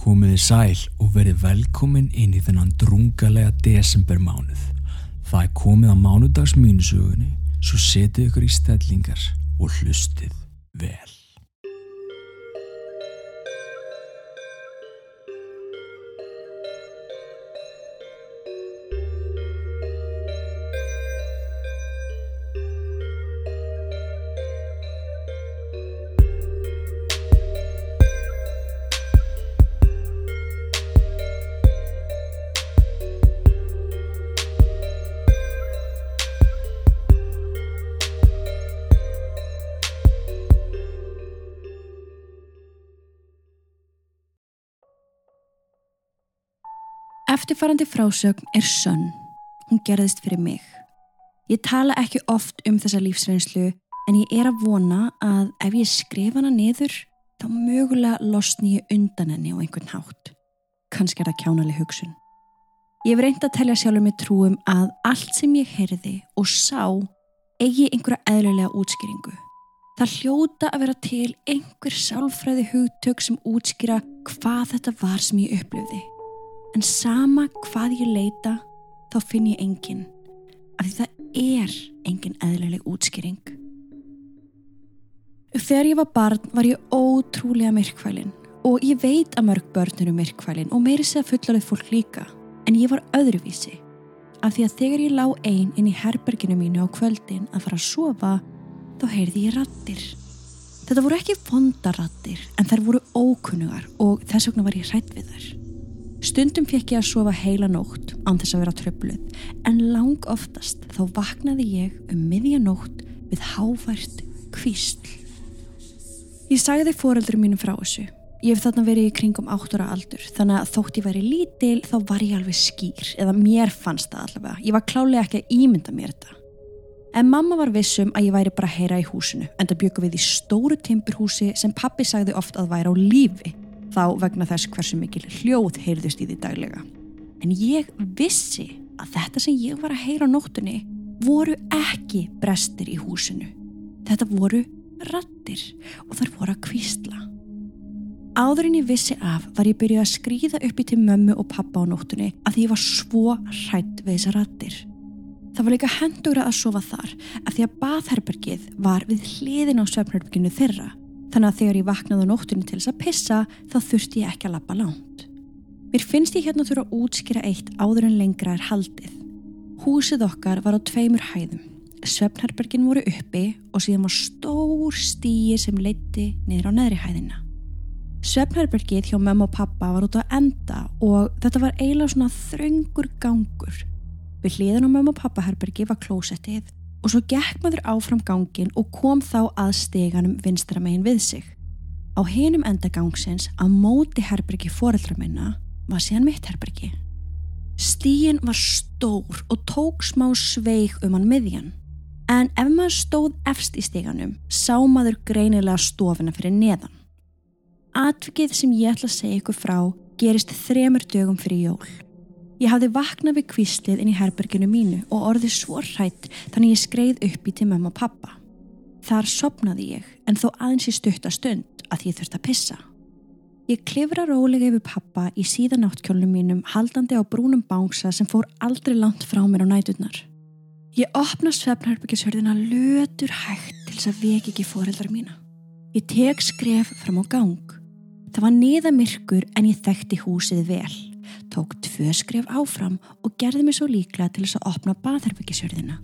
Komiði sæl og verið velkomin inn í þennan drungalega desembermánuð. Það er komið á mánudags mínusugunni, svo setið ykkur í stellingar og hlustið vel. Eftirfarandi frásögn er sönn. Hún gerðist fyrir mig. Ég tala ekki oft um þessa lífsreynslu en ég er að vona að ef ég skrifa hana niður þá mögulega losni ég undan henni á einhvern hátt. Kannski er það kjánaleg hugsun. Ég hef reynd að telja sjálfur mig trúum að allt sem ég heyrði og sá eigi einhverja eðlulega útskýringu. Það hljóta að vera til einhver sálfræði hugtök sem útskýra hvað þetta var sem ég upplöfði en sama hvað ég leita þá finn ég engin af því það er engin eðlileg útskýring. Þegar ég var barn var ég ótrúlega myrkvælin og ég veit að mörg börn eru myrkvælin og meiri segja fullarið fólk líka. En ég var öðruvísi af því að þegar ég lá einn inn í herberginu mínu á kvöldin að fara að sofa þá heyrði ég rattir Þetta voru ekki fondarattir en þær voru ókunnugar og þess vegna var ég hrætt við þær Stundum fekk ég að sofa heila nótt án þess að vera tröfluð en lang oftast þá vaknaði ég um miðjanótt við hávært kvísl. Ég sagði fóreldur mínum frá þessu. Ég hef þarna verið í kringum áttura aldur þannig að þótt ég væri lítil þá var ég alveg skýr eða mér fannst það allavega. Ég var klálega ekki að ímynda mér þetta. En mamma var vissum að ég væri bara að heyra í húsinu en það bjöku við í stóru timpurhúsi sem pappi sagði oft að væri á lífi þá vegna þess hversu mikil hljóð heyrðust í því daglega. En ég vissi að þetta sem ég var að heyra á nóttunni voru ekki brestir í húsinu. Þetta voru rattir og þar voru að kvísla. Áðurinn ég vissi af var ég byrjuð að skrýða uppi til mömmu og pappa á nóttunni að því ég var svo hrætt við þessa rattir. Það var líka hendugra að sofa þar að því að baðherbergið var við hliðin á söfnherberginu þeirra Þannig að þegar ég vaknaði á nóttunni til þess að pissa þá þurfti ég ekki að lappa lánt. Mér finnst ég hérna þurfa að útskýra eitt áður en lengra er haldið. Húsið okkar var á tveimur hæðum. Svefnherbergin voru uppi og síðan var stór stíi sem leitti niður á neðri hæðina. Svefnherbergið hjá mamma og pappa var út á enda og þetta var eiginlega svona þröngur gangur. Við hliðin á mamma og pappa herbergi var klósettið og svo gekk maður áfram gangin og kom þá að steganum vinstra megin við sig. Á hinum endagangsins að móti herbergi foreldra minna var síðan mitt herbergi. Stíin var stór og tók smá sveig um hann miðjan. En ef maður stóð efst í steganum sá maður greinilega stofina fyrir neðan. Atvikið sem ég ætla að segja ykkur frá gerist þremur dögum fyrir jól. Ég hafði vaknað við kvíslið inn í herberginu mínu og orðið svo hrætt þannig ég skreið upp í til mamma og pappa. Þar sopnaði ég en þó aðeins í stuttastund að ég þurfti að pissa. Ég klifra rólega yfir pappa í síðan áttkjólnum mínum haldandi á brúnum bángsa sem fór aldrei langt frá mér á næturnar. Ég opna svefnherbyggisörðina lötur hægt til þess að veki ekki fóreldrar mína. Ég tek skref fram á gang. Það var niða myrkur en ég þekkti húsið vel tók tvö skref áfram og gerði mig svo líklega til þess að opna baðherbyggisjörðina.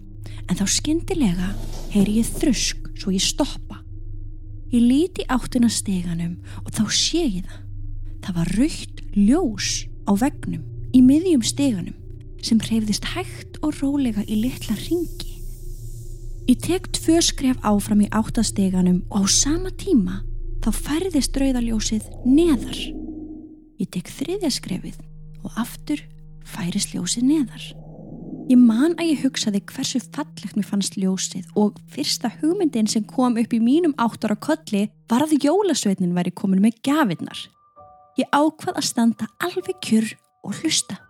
En þá skindilega heyri ég þrusk svo ég stoppa. Ég líti áttina steganum og þá sé ég það. Það var raukt ljós á vegnum í miðjum steganum sem hreyfðist hægt og rólega í litla ringi. Ég tek tvö skref áfram í áttasteganum og á sama tíma þá færðist rauðaljósið neðar. Ég tek þriðja skrefið og aftur færist ljósið neðar. Ég man að ég hugsaði hversu fallegt mér fannst ljósið og fyrsta hugmyndin sem kom upp í mínum áttar á kolli var að jólasveitnin væri komin með gafinnar. Ég ákvað að standa alveg kjur og hlusta.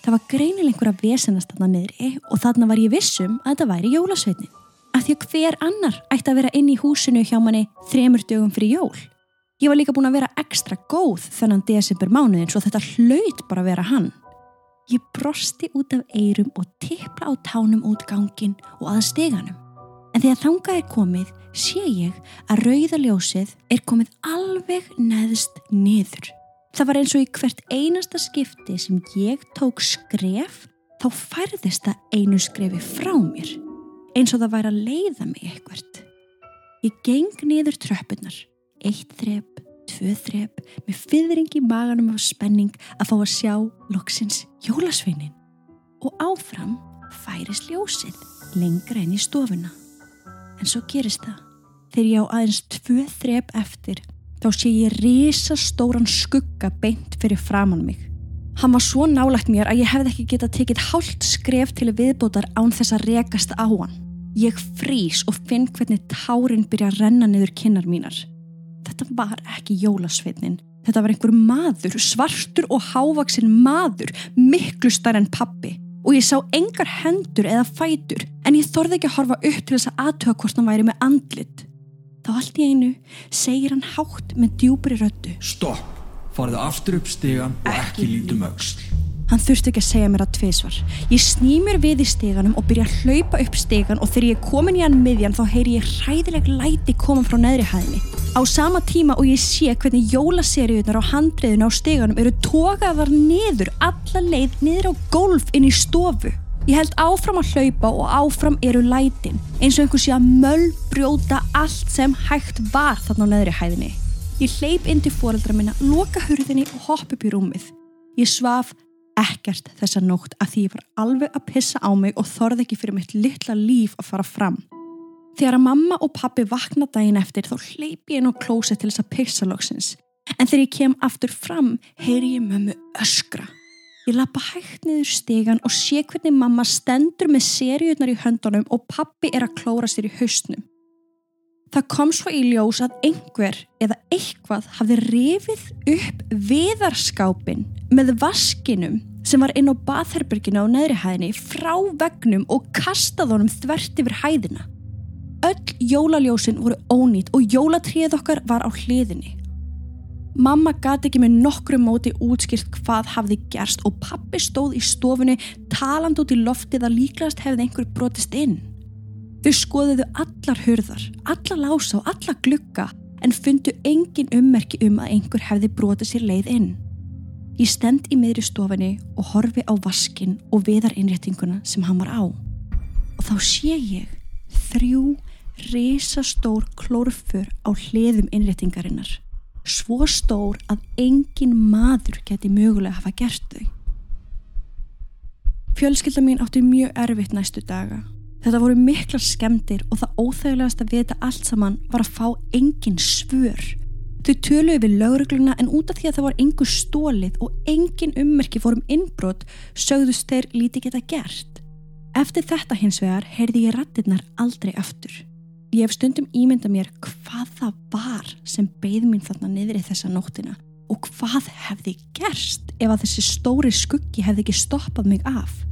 Það var greinileg einhverja vesenast þarna niðri og þarna var ég vissum að þetta væri jólasveitnin. Af því að hver annar ætti að vera inn í húsinu hjá manni þremur dögum fyrir jól. Ég var líka búin að vera ekstra góð þennan desember mánuðin svo þetta hlaut bara að vera hann. Ég brosti út af eirum og tippla á tánum út gangin og að steganum. En þegar þangað er komið sé ég að rauðaljósið er komið alveg neðst niður. Það var eins og í hvert einasta skipti sem ég tók skref þá færðist það einu skrefi frá mér eins og það væri að leiða mig eitthvert. Ég geng niður tröppunar, eitt þrep, tvö þrep, með fyrring í maganum af spenning að fá að sjá loksins jólasveinin. Og áfram færist ljósið lengra inn í stofuna. En svo gerist það. Þegar ég á aðeins tvö þrep eftir, þá sé ég risastóran skugga beint fyrir framann mig. Hann var svo nálagt mér að ég hefði ekki getað tekið hálft skref til viðbótar án þess að rekast á hann. Ég frýs og finn hvernig tárin byrja að renna niður kinnar mínar. Þetta var ekki jólasveitnin. Þetta var einhver maður, svartur og hávaksinn maður, miklu starf en pappi. Og ég sá engar hendur eða fætur, en ég þorði ekki að horfa upp til þess að aðtöða hvort hann væri með andlit. Þá allt í einu segir hann hátt með djúbri röttu. Stopp, farðu aftur upp stegan og ekki lítum auksl. Hann þurfti ekki að segja mér að tviðsvar. Ég sný mér við í steganum og byrja að hlaupa upp stegan og þegar ég komin í hann miðjan þá heyri ég hræðileg læti koma frá neðri hæðinni. Á sama tíma og ég sé hvernig jólaseriunar á handriðinu á steganum eru tókaðar niður, alla leið niður á golf inn í stofu. Ég held áfram að hlaupa og áfram eru lætin, eins og einhversi að möllbrjóta allt sem hægt var þarna á neðri hæðinni. Ég hleyp inn til fóreldra minna, loka hurðinni og hopp upp í rúmið. Ég svaf ekkert þessa nótt að því ég var alveg að pissa á mig og þorði ekki fyrir mitt litla líf að fara fram. Þegar að mamma og pappi vakna daginn eftir þá hleypi ég á klóset til þess að pissa loksins. En þegar ég kem aftur fram, heyri ég mömmu öskra. Ég lappa hægt niður stegan og sé hvernig mamma stendur með seriutnar í höndunum og pappi er að klóra sér í haustnum. Það kom svo í ljós að einhver eða eitthvað hafði rifið upp viðarskápin með vaskinum sem var inn á bathherberginu á neðri hæðinni frá vegnum og kastað honum þvert yfir hæðina. Öll jólaljósin voru ónýtt og jólatrið okkar var á hliðinni. Mamma gati ekki með nokkru móti útskýrt hvað hafði gerst og pappi stóð í stofunni taland út í loftið að líklegast hefði einhver brotist inn. Þau skoðuðu allar hurðar, allar lása og allar glukka en fundu engin ummerki um að einhver hefði brotið sér leið inn. Ég stend í miðri stofinni og horfi á vaskin og viðarinnréttinguna sem hann var á. Og þá sé ég þrjú risastór klórfur á hliðum innréttingarinnar. Svo stór að engin maður geti mögulega hafa gert þau. Fjölskylda mín átti mjög erfitt næstu daga. Þetta voru miklar skemdir og það óþægilegast að vita allt saman var að fá engin svör Þau töluði við laurugluna en út af því að það var engur stólið og engin ummerki fórum innbrot sögðust þeir líti geta gert. Eftir þetta hins vegar heyrði ég rattirnar aldrei aftur. Ég hef stundum ímynda mér hvað það var sem beigð mín þarna niður í þessa nóttina og hvað hefði gerst ef að þessi stóri skuggi hefði ekki stoppað mig af.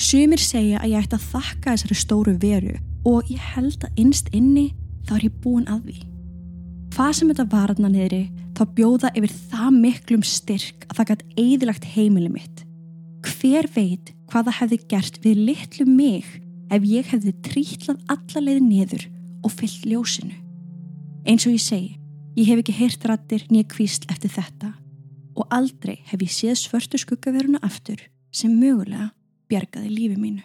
Sumir segja að ég ætti að þakka þessari stóru veru og ég held að innst inni þá er ég búin að því hvað sem þetta var aðna niðri þá bjóða yfir það miklum styrk að það gætt eðilagt heimili mitt. Hver veit hvað það hefði gert við litlu mig ef ég hefði trítlað alla leiði niður og fyllt ljósinu. Eins og ég segi, ég hef ekki heyrt rættir nýja kvísl eftir þetta og aldrei hef ég séð svörtu skuggaveruna aftur sem mögulega bjargaði lífi mínu.